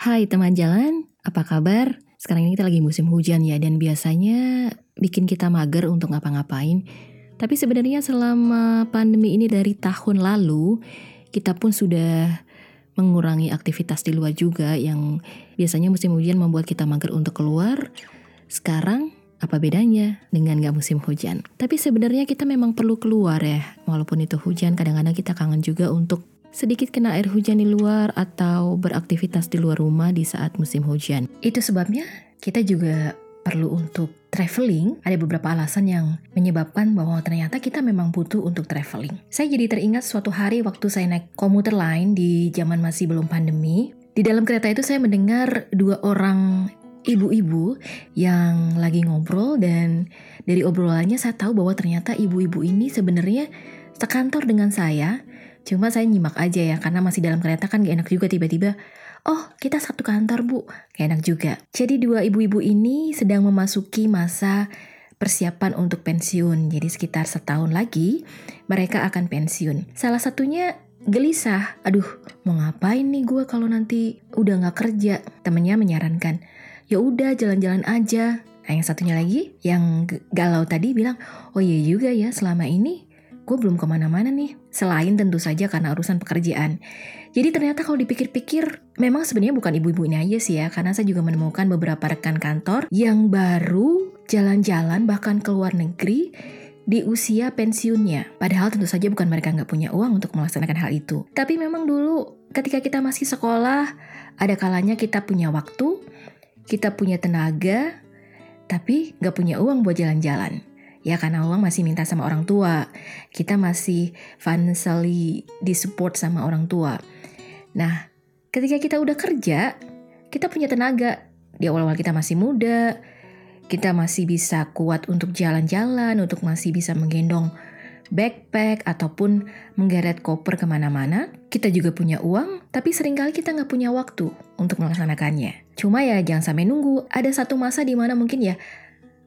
Hai teman jalan, apa kabar? Sekarang ini kita lagi musim hujan ya dan biasanya bikin kita mager untuk ngapa-ngapain. Tapi sebenarnya selama pandemi ini dari tahun lalu, kita pun sudah mengurangi aktivitas di luar juga yang biasanya musim hujan membuat kita mager untuk keluar. Sekarang apa bedanya dengan gak musim hujan? Tapi sebenarnya kita memang perlu keluar ya, walaupun itu hujan kadang-kadang kita kangen juga untuk sedikit kena air hujan di luar atau beraktivitas di luar rumah di saat musim hujan. Itu sebabnya kita juga perlu untuk traveling, ada beberapa alasan yang menyebabkan bahwa ternyata kita memang butuh untuk traveling. Saya jadi teringat suatu hari waktu saya naik komuter lain di zaman masih belum pandemi. Di dalam kereta itu saya mendengar dua orang ibu-ibu yang lagi ngobrol dan dari obrolannya saya tahu bahwa ternyata ibu-ibu ini sebenarnya sekantor dengan saya Cuma saya nyimak aja ya, karena masih dalam kereta kan gak enak juga tiba-tiba, oh kita satu kantor bu, gak enak juga. Jadi dua ibu-ibu ini sedang memasuki masa persiapan untuk pensiun. Jadi sekitar setahun lagi mereka akan pensiun. Salah satunya gelisah, aduh mau ngapain nih gue kalau nanti udah gak kerja. Temennya menyarankan, ya udah jalan-jalan aja. Nah yang satunya lagi yang galau tadi bilang, oh iya juga ya selama ini gue belum ke mana-mana nih. Selain tentu saja karena urusan pekerjaan. Jadi ternyata kalau dipikir-pikir, memang sebenarnya bukan ibu-ibu ini aja sih ya, karena saya juga menemukan beberapa rekan kantor yang baru jalan-jalan bahkan ke luar negeri di usia pensiunnya. Padahal tentu saja bukan mereka nggak punya uang untuk melaksanakan hal itu. Tapi memang dulu ketika kita masih sekolah, ada kalanya kita punya waktu, kita punya tenaga, tapi nggak punya uang buat jalan-jalan. Ya karena uang masih minta sama orang tua. Kita masih financially disupport sama orang tua. Nah, ketika kita udah kerja, kita punya tenaga. Di awal-awal kita masih muda, kita masih bisa kuat untuk jalan-jalan, untuk masih bisa menggendong backpack ataupun menggeret koper ke mana-mana. Kita juga punya uang, tapi sering kali kita nggak punya waktu untuk melaksanakannya. Cuma ya jangan sampai nunggu, ada satu masa di mana mungkin ya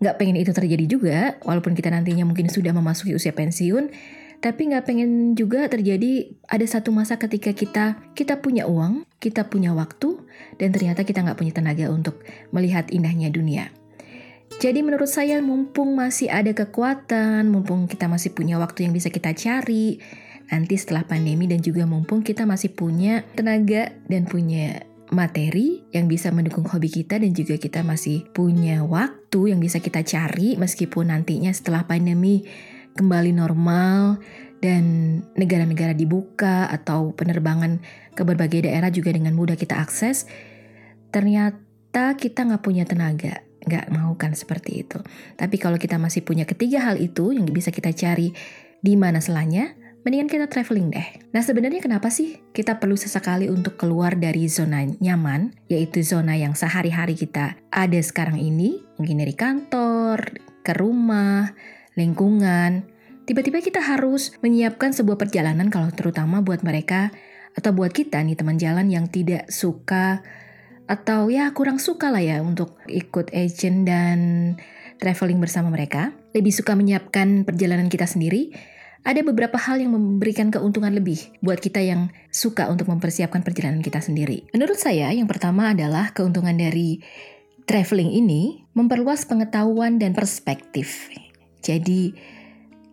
nggak pengen itu terjadi juga, walaupun kita nantinya mungkin sudah memasuki usia pensiun, tapi nggak pengen juga terjadi ada satu masa ketika kita kita punya uang, kita punya waktu, dan ternyata kita nggak punya tenaga untuk melihat indahnya dunia. Jadi menurut saya mumpung masih ada kekuatan, mumpung kita masih punya waktu yang bisa kita cari, nanti setelah pandemi dan juga mumpung kita masih punya tenaga dan punya materi yang bisa mendukung hobi kita dan juga kita masih punya waktu yang bisa kita cari meskipun nantinya setelah pandemi kembali normal dan negara-negara dibuka atau penerbangan ke berbagai daerah juga dengan mudah kita akses, ternyata kita nggak punya tenaga, nggak mau kan seperti itu. Tapi kalau kita masih punya ketiga hal itu yang bisa kita cari di mana selanya, mendingan kita traveling deh. Nah sebenarnya kenapa sih kita perlu sesekali untuk keluar dari zona nyaman, yaitu zona yang sehari-hari kita ada sekarang ini, mungkin dari kantor, ke rumah, lingkungan. Tiba-tiba kita harus menyiapkan sebuah perjalanan kalau terutama buat mereka atau buat kita nih teman jalan yang tidak suka atau ya kurang suka lah ya untuk ikut agent dan traveling bersama mereka. Lebih suka menyiapkan perjalanan kita sendiri ada beberapa hal yang memberikan keuntungan lebih buat kita yang suka untuk mempersiapkan perjalanan kita sendiri. Menurut saya, yang pertama adalah keuntungan dari traveling ini memperluas pengetahuan dan perspektif. Jadi,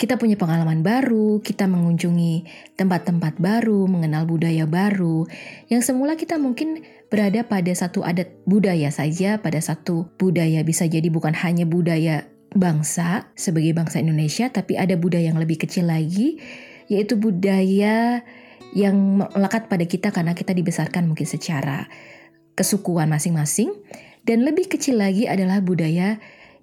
kita punya pengalaman baru, kita mengunjungi tempat-tempat baru, mengenal budaya baru, yang semula kita mungkin berada pada satu adat budaya saja, pada satu budaya bisa jadi bukan hanya budaya bangsa sebagai bangsa Indonesia, tapi ada budaya yang lebih kecil lagi, yaitu budaya yang melekat pada kita karena kita dibesarkan mungkin secara kesukuan masing-masing, dan lebih kecil lagi adalah budaya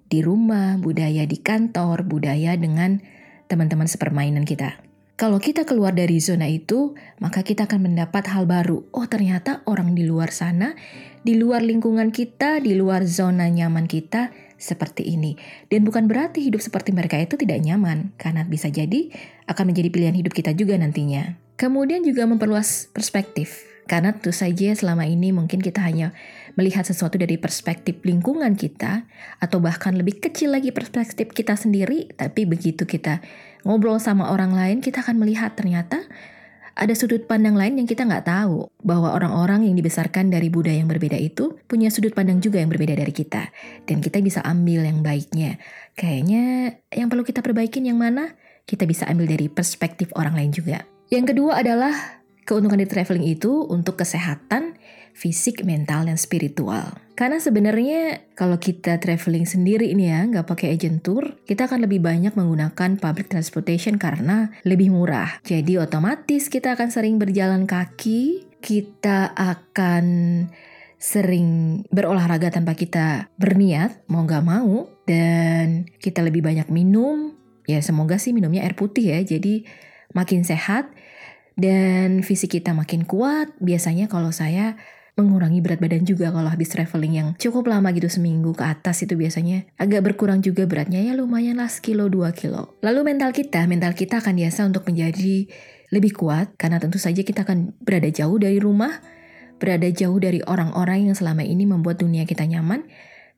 di rumah, budaya di kantor, budaya dengan teman-teman sepermainan kita. Kalau kita keluar dari zona itu, maka kita akan mendapat hal baru. Oh, ternyata orang di luar sana, di luar lingkungan kita, di luar zona nyaman kita, seperti ini. Dan bukan berarti hidup seperti mereka itu tidak nyaman, karena bisa jadi akan menjadi pilihan hidup kita juga nantinya. Kemudian juga memperluas perspektif, karena tentu saja selama ini mungkin kita hanya melihat sesuatu dari perspektif lingkungan kita, atau bahkan lebih kecil lagi perspektif kita sendiri, tapi begitu kita ngobrol sama orang lain, kita akan melihat ternyata ada sudut pandang lain yang kita nggak tahu bahwa orang-orang yang dibesarkan dari budaya yang berbeda itu punya sudut pandang juga yang berbeda dari kita dan kita bisa ambil yang baiknya. Kayaknya yang perlu kita perbaikin yang mana? Kita bisa ambil dari perspektif orang lain juga. Yang kedua adalah keuntungan di traveling itu untuk kesehatan fisik, mental, dan spiritual. Karena sebenarnya kalau kita traveling sendiri ini ya, nggak pakai agent tour, kita akan lebih banyak menggunakan public transportation karena lebih murah. Jadi otomatis kita akan sering berjalan kaki, kita akan sering berolahraga tanpa kita berniat, mau nggak mau, dan kita lebih banyak minum, ya semoga sih minumnya air putih ya, jadi makin sehat, dan fisik kita makin kuat. Biasanya kalau saya mengurangi berat badan juga kalau habis traveling yang cukup lama gitu seminggu ke atas itu biasanya agak berkurang juga beratnya ya lumayan lah sekilo dua kilo. Lalu mental kita, mental kita akan biasa untuk menjadi lebih kuat karena tentu saja kita akan berada jauh dari rumah, berada jauh dari orang-orang yang selama ini membuat dunia kita nyaman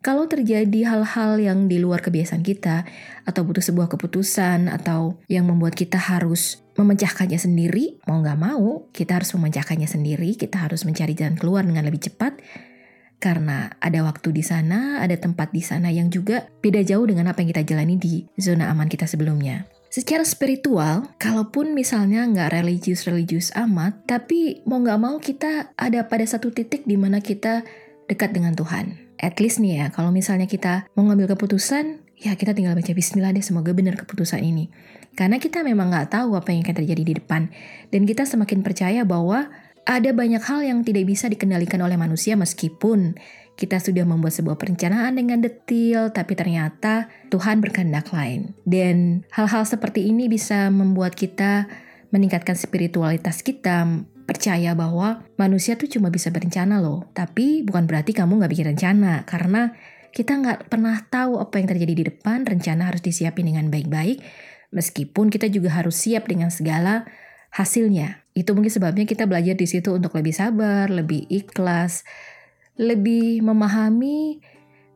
kalau terjadi hal-hal yang di luar kebiasaan kita, atau butuh sebuah keputusan, atau yang membuat kita harus memecahkannya sendiri, mau nggak mau, kita harus memecahkannya sendiri, kita harus mencari jalan keluar dengan lebih cepat, karena ada waktu di sana, ada tempat di sana yang juga beda jauh dengan apa yang kita jalani di zona aman kita sebelumnya. Secara spiritual, kalaupun misalnya nggak religius-religius amat, tapi mau nggak mau kita ada pada satu titik di mana kita dekat dengan Tuhan at least nih ya, kalau misalnya kita mau ngambil keputusan, ya kita tinggal baca bismillah deh, semoga benar keputusan ini. Karena kita memang nggak tahu apa yang akan terjadi di depan. Dan kita semakin percaya bahwa ada banyak hal yang tidak bisa dikendalikan oleh manusia meskipun kita sudah membuat sebuah perencanaan dengan detil, tapi ternyata Tuhan berkehendak lain. Dan hal-hal seperti ini bisa membuat kita meningkatkan spiritualitas kita, percaya bahwa manusia tuh cuma bisa berencana loh. Tapi bukan berarti kamu nggak bikin rencana, karena kita nggak pernah tahu apa yang terjadi di depan, rencana harus disiapin dengan baik-baik, meskipun kita juga harus siap dengan segala hasilnya. Itu mungkin sebabnya kita belajar di situ untuk lebih sabar, lebih ikhlas, lebih memahami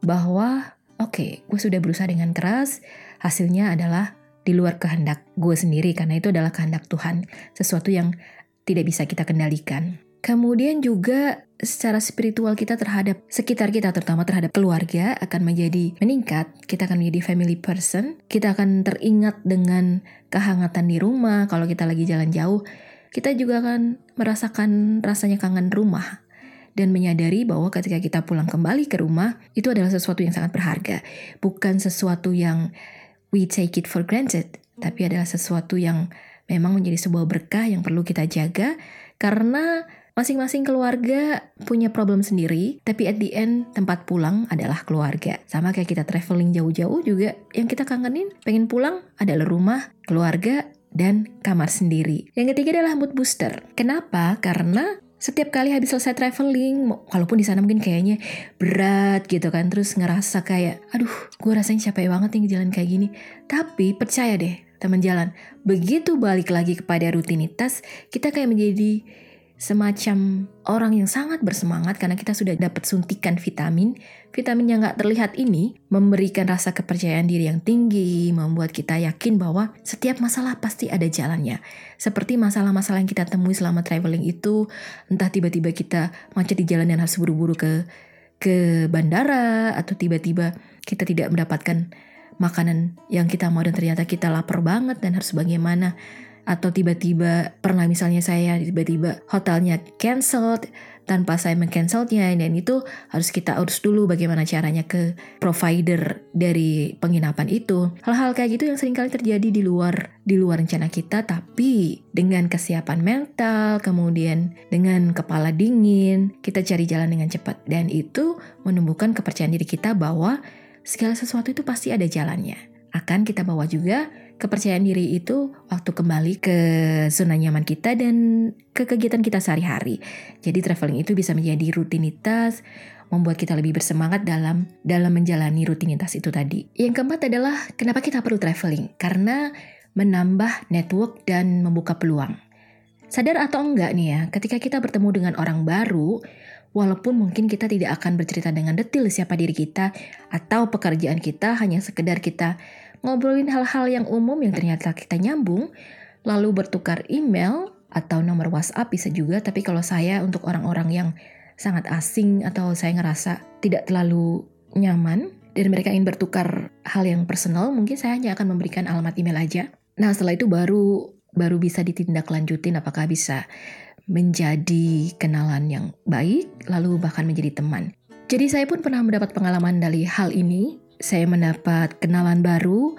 bahwa oke, okay, gue sudah berusaha dengan keras, hasilnya adalah di luar kehendak gue sendiri karena itu adalah kehendak Tuhan, sesuatu yang tidak bisa kita kendalikan. Kemudian juga secara spiritual kita terhadap sekitar kita, terutama terhadap keluarga, akan menjadi meningkat. Kita akan menjadi family person. Kita akan teringat dengan kehangatan di rumah. Kalau kita lagi jalan jauh, kita juga akan merasakan rasanya kangen rumah. Dan menyadari bahwa ketika kita pulang kembali ke rumah, itu adalah sesuatu yang sangat berharga. Bukan sesuatu yang we take it for granted, tapi adalah sesuatu yang memang menjadi sebuah berkah yang perlu kita jaga karena masing-masing keluarga punya problem sendiri, tapi at the end tempat pulang adalah keluarga. Sama kayak kita traveling jauh-jauh juga, yang kita kangenin pengen pulang adalah rumah, keluarga, dan kamar sendiri. Yang ketiga adalah mood booster. Kenapa? Karena setiap kali habis selesai traveling, walaupun di sana mungkin kayaknya berat gitu kan, terus ngerasa kayak, aduh, gue rasanya capek banget nih jalan kayak gini. Tapi percaya deh, teman jalan. Begitu balik lagi kepada rutinitas, kita kayak menjadi semacam orang yang sangat bersemangat karena kita sudah dapat suntikan vitamin. Vitamin yang gak terlihat ini memberikan rasa kepercayaan diri yang tinggi, membuat kita yakin bahwa setiap masalah pasti ada jalannya. Seperti masalah-masalah yang kita temui selama traveling itu, entah tiba-tiba kita macet di jalan dan harus buru-buru ke ke bandara atau tiba-tiba kita tidak mendapatkan makanan yang kita mau dan ternyata kita lapar banget dan harus bagaimana atau tiba-tiba pernah misalnya saya tiba-tiba hotelnya cancelled tanpa saya mengcancelnya dan itu harus kita urus dulu bagaimana caranya ke provider dari penginapan itu hal-hal kayak gitu yang sering kali terjadi di luar di luar rencana kita tapi dengan kesiapan mental kemudian dengan kepala dingin kita cari jalan dengan cepat dan itu menumbuhkan kepercayaan diri kita bahwa segala sesuatu itu pasti ada jalannya. Akan kita bawa juga kepercayaan diri itu waktu kembali ke zona nyaman kita dan ke kegiatan kita sehari-hari. Jadi traveling itu bisa menjadi rutinitas, membuat kita lebih bersemangat dalam dalam menjalani rutinitas itu tadi. Yang keempat adalah kenapa kita perlu traveling? Karena menambah network dan membuka peluang. Sadar atau enggak nih ya, ketika kita bertemu dengan orang baru, Walaupun mungkin kita tidak akan bercerita dengan detil siapa diri kita atau pekerjaan kita hanya sekedar kita ngobrolin hal-hal yang umum yang ternyata kita nyambung, lalu bertukar email atau nomor WhatsApp bisa juga. Tapi kalau saya untuk orang-orang yang sangat asing atau saya ngerasa tidak terlalu nyaman dan mereka ingin bertukar hal yang personal, mungkin saya hanya akan memberikan alamat email aja. Nah setelah itu baru baru bisa ditindaklanjutin apakah bisa menjadi kenalan yang baik, lalu bahkan menjadi teman. Jadi saya pun pernah mendapat pengalaman dari hal ini. Saya mendapat kenalan baru,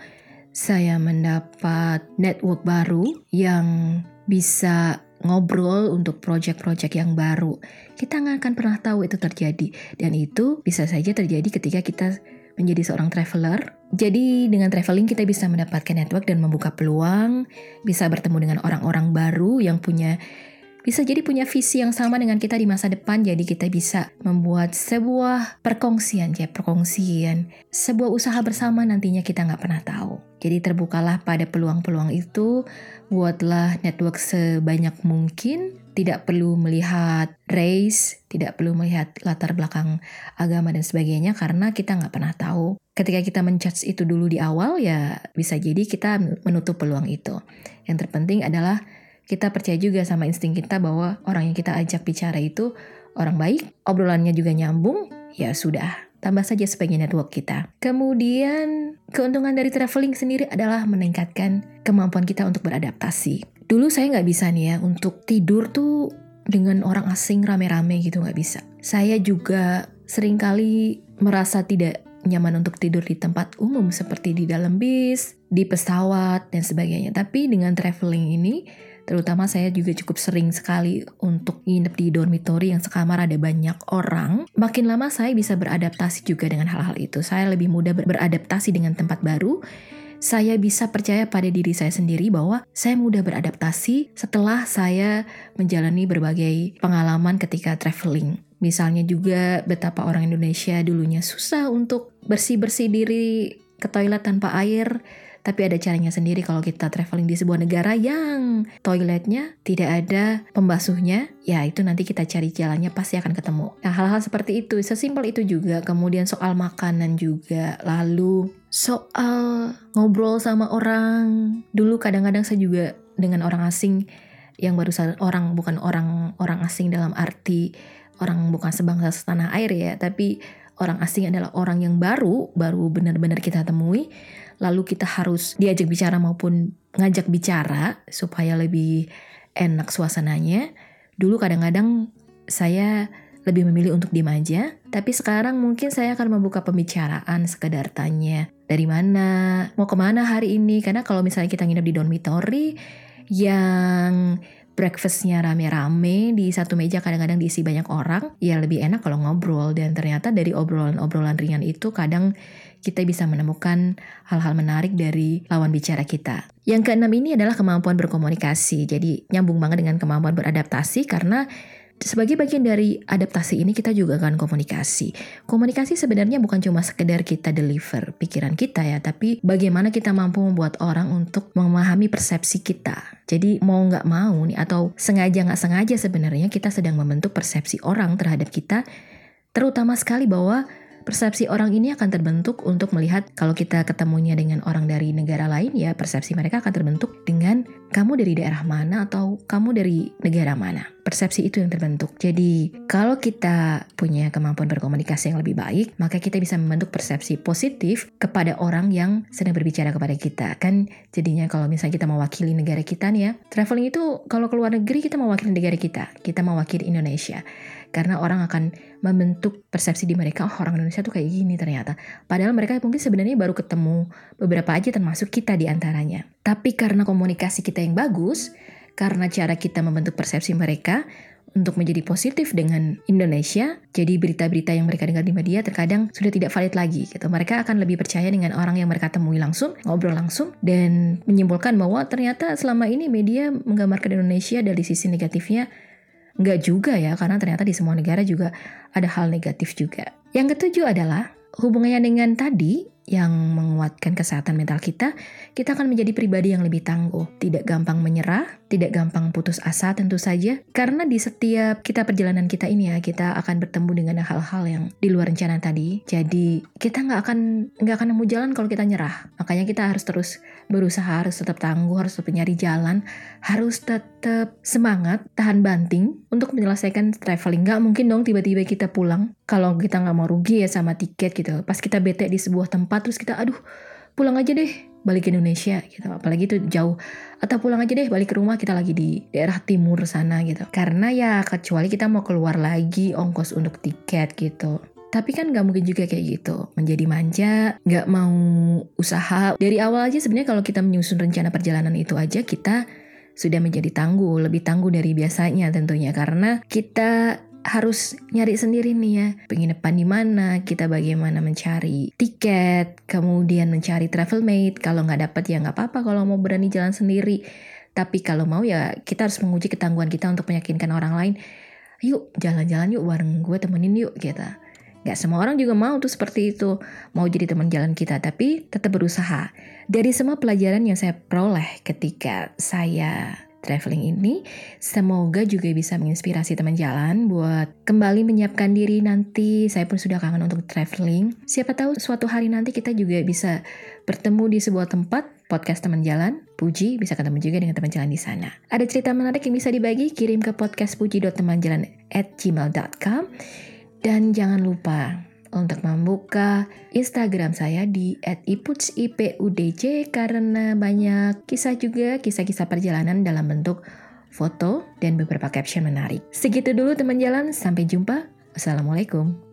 saya mendapat network baru yang bisa ngobrol untuk project-project yang baru. Kita nggak akan pernah tahu itu terjadi. Dan itu bisa saja terjadi ketika kita menjadi seorang traveler. Jadi dengan traveling kita bisa mendapatkan network dan membuka peluang, bisa bertemu dengan orang-orang baru yang punya bisa jadi punya visi yang sama dengan kita di masa depan jadi kita bisa membuat sebuah perkongsian ya perkongsian sebuah usaha bersama nantinya kita nggak pernah tahu jadi terbukalah pada peluang-peluang itu buatlah network sebanyak mungkin tidak perlu melihat race, tidak perlu melihat latar belakang agama dan sebagainya karena kita nggak pernah tahu. Ketika kita menjudge itu dulu di awal ya bisa jadi kita menutup peluang itu. Yang terpenting adalah kita percaya juga sama insting kita bahwa orang yang kita ajak bicara itu orang baik, obrolannya juga nyambung, ya sudah, tambah saja sebagai network kita. Kemudian, keuntungan dari traveling sendiri adalah meningkatkan kemampuan kita untuk beradaptasi. Dulu saya nggak bisa nih ya, untuk tidur tuh dengan orang asing rame-rame gitu nggak bisa. Saya juga sering kali merasa tidak nyaman untuk tidur di tempat umum seperti di dalam bis, di pesawat, dan sebagainya. Tapi dengan traveling ini, Terutama saya juga cukup sering sekali untuk nginep di dormitory yang sekamar ada banyak orang. Makin lama saya bisa beradaptasi juga dengan hal-hal itu. Saya lebih mudah ber beradaptasi dengan tempat baru. Saya bisa percaya pada diri saya sendiri bahwa saya mudah beradaptasi setelah saya menjalani berbagai pengalaman ketika traveling. Misalnya juga betapa orang Indonesia dulunya susah untuk bersih-bersih diri ke toilet tanpa air tapi ada caranya sendiri kalau kita traveling di sebuah negara yang toiletnya tidak ada pembasuhnya, ya itu nanti kita cari jalannya pasti akan ketemu. Nah hal-hal seperti itu, sesimpel itu juga. Kemudian soal makanan juga, lalu soal ngobrol sama orang. Dulu kadang-kadang saya juga dengan orang asing yang baru orang bukan orang orang asing dalam arti orang bukan sebangsa setanah air ya, tapi orang asing adalah orang yang baru, baru benar-benar kita temui lalu kita harus diajak bicara maupun ngajak bicara supaya lebih enak suasananya. Dulu kadang-kadang saya lebih memilih untuk diem aja, tapi sekarang mungkin saya akan membuka pembicaraan sekedar tanya dari mana, mau ke mana hari ini, karena kalau misalnya kita nginep di dormitory yang breakfastnya rame-rame di satu meja kadang-kadang diisi banyak orang, ya lebih enak kalau ngobrol dan ternyata dari obrolan-obrolan ringan itu kadang kita bisa menemukan hal-hal menarik dari lawan bicara kita. Yang keenam ini adalah kemampuan berkomunikasi. Jadi nyambung banget dengan kemampuan beradaptasi karena sebagai bagian dari adaptasi ini kita juga akan komunikasi. Komunikasi sebenarnya bukan cuma sekedar kita deliver pikiran kita ya, tapi bagaimana kita mampu membuat orang untuk memahami persepsi kita. Jadi mau nggak mau nih atau sengaja nggak sengaja sebenarnya kita sedang membentuk persepsi orang terhadap kita, terutama sekali bahwa persepsi orang ini akan terbentuk untuk melihat kalau kita ketemunya dengan orang dari negara lain ya persepsi mereka akan terbentuk dengan kamu dari daerah mana atau kamu dari negara mana. Persepsi itu yang terbentuk. Jadi kalau kita punya kemampuan berkomunikasi yang lebih baik, maka kita bisa membentuk persepsi positif kepada orang yang sedang berbicara kepada kita. Kan jadinya kalau misalnya kita mewakili negara kita nih ya, traveling itu kalau keluar negeri kita mewakili negara kita, kita mewakili Indonesia karena orang akan membentuk persepsi di mereka oh orang Indonesia tuh kayak gini ternyata padahal mereka mungkin sebenarnya baru ketemu beberapa aja termasuk kita di antaranya tapi karena komunikasi kita yang bagus karena cara kita membentuk persepsi mereka untuk menjadi positif dengan Indonesia, jadi berita-berita yang mereka dengar di media terkadang sudah tidak valid lagi gitu. Mereka akan lebih percaya dengan orang yang mereka temui langsung, ngobrol langsung, dan menyimpulkan bahwa ternyata selama ini media menggambarkan Indonesia dari sisi negatifnya Enggak juga ya, karena ternyata di semua negara juga ada hal negatif juga. Yang ketujuh adalah hubungannya dengan tadi yang menguatkan kesehatan mental kita, kita akan menjadi pribadi yang lebih tangguh, tidak gampang menyerah, tidak gampang putus asa tentu saja karena di setiap kita perjalanan kita ini ya kita akan bertemu dengan hal-hal yang di luar rencana tadi. Jadi kita nggak akan nggak akan nemu jalan kalau kita nyerah. Makanya kita harus terus berusaha harus tetap tangguh harus tetap nyari jalan harus tetap semangat tahan banting untuk menyelesaikan traveling. Nggak mungkin dong tiba-tiba kita pulang kalau kita nggak mau rugi ya sama tiket gitu. Pas kita bete di sebuah tempat terus kita aduh pulang aja deh balik ke Indonesia gitu. Apalagi itu jauh. Atau pulang aja deh balik ke rumah kita lagi di daerah timur sana gitu. Karena ya kecuali kita mau keluar lagi ongkos untuk tiket gitu. Tapi kan nggak mungkin juga kayak gitu. Menjadi manja nggak mau usaha. Dari awal aja sebenarnya kalau kita menyusun rencana perjalanan itu aja kita sudah menjadi tangguh lebih tangguh dari biasanya tentunya. Karena kita harus nyari sendiri nih ya. Penginapan di mana kita bagaimana mencari tiket kemudian mencari travel mate. Kalau nggak dapat ya nggak apa-apa kalau mau berani jalan sendiri. Tapi kalau mau ya kita harus menguji ketangguhan kita untuk meyakinkan orang lain. Yuk jalan-jalan yuk bareng gue temenin yuk gitu. Gak semua orang juga mau tuh seperti itu, mau jadi teman jalan kita, tapi tetap berusaha. Dari semua pelajaran yang saya peroleh ketika saya traveling ini semoga juga bisa menginspirasi teman jalan buat kembali menyiapkan diri nanti. Saya pun sudah kangen untuk traveling. Siapa tahu suatu hari nanti kita juga bisa bertemu di sebuah tempat podcast teman jalan. Puji bisa ketemu juga dengan teman jalan di sana. Ada cerita menarik yang bisa dibagi kirim ke podcastpuji.temanjalan@gmail.com dan jangan lupa untuk membuka Instagram saya di @iputsipudj karena banyak kisah juga kisah-kisah perjalanan dalam bentuk foto dan beberapa caption menarik. Segitu dulu teman jalan, sampai jumpa. Assalamualaikum.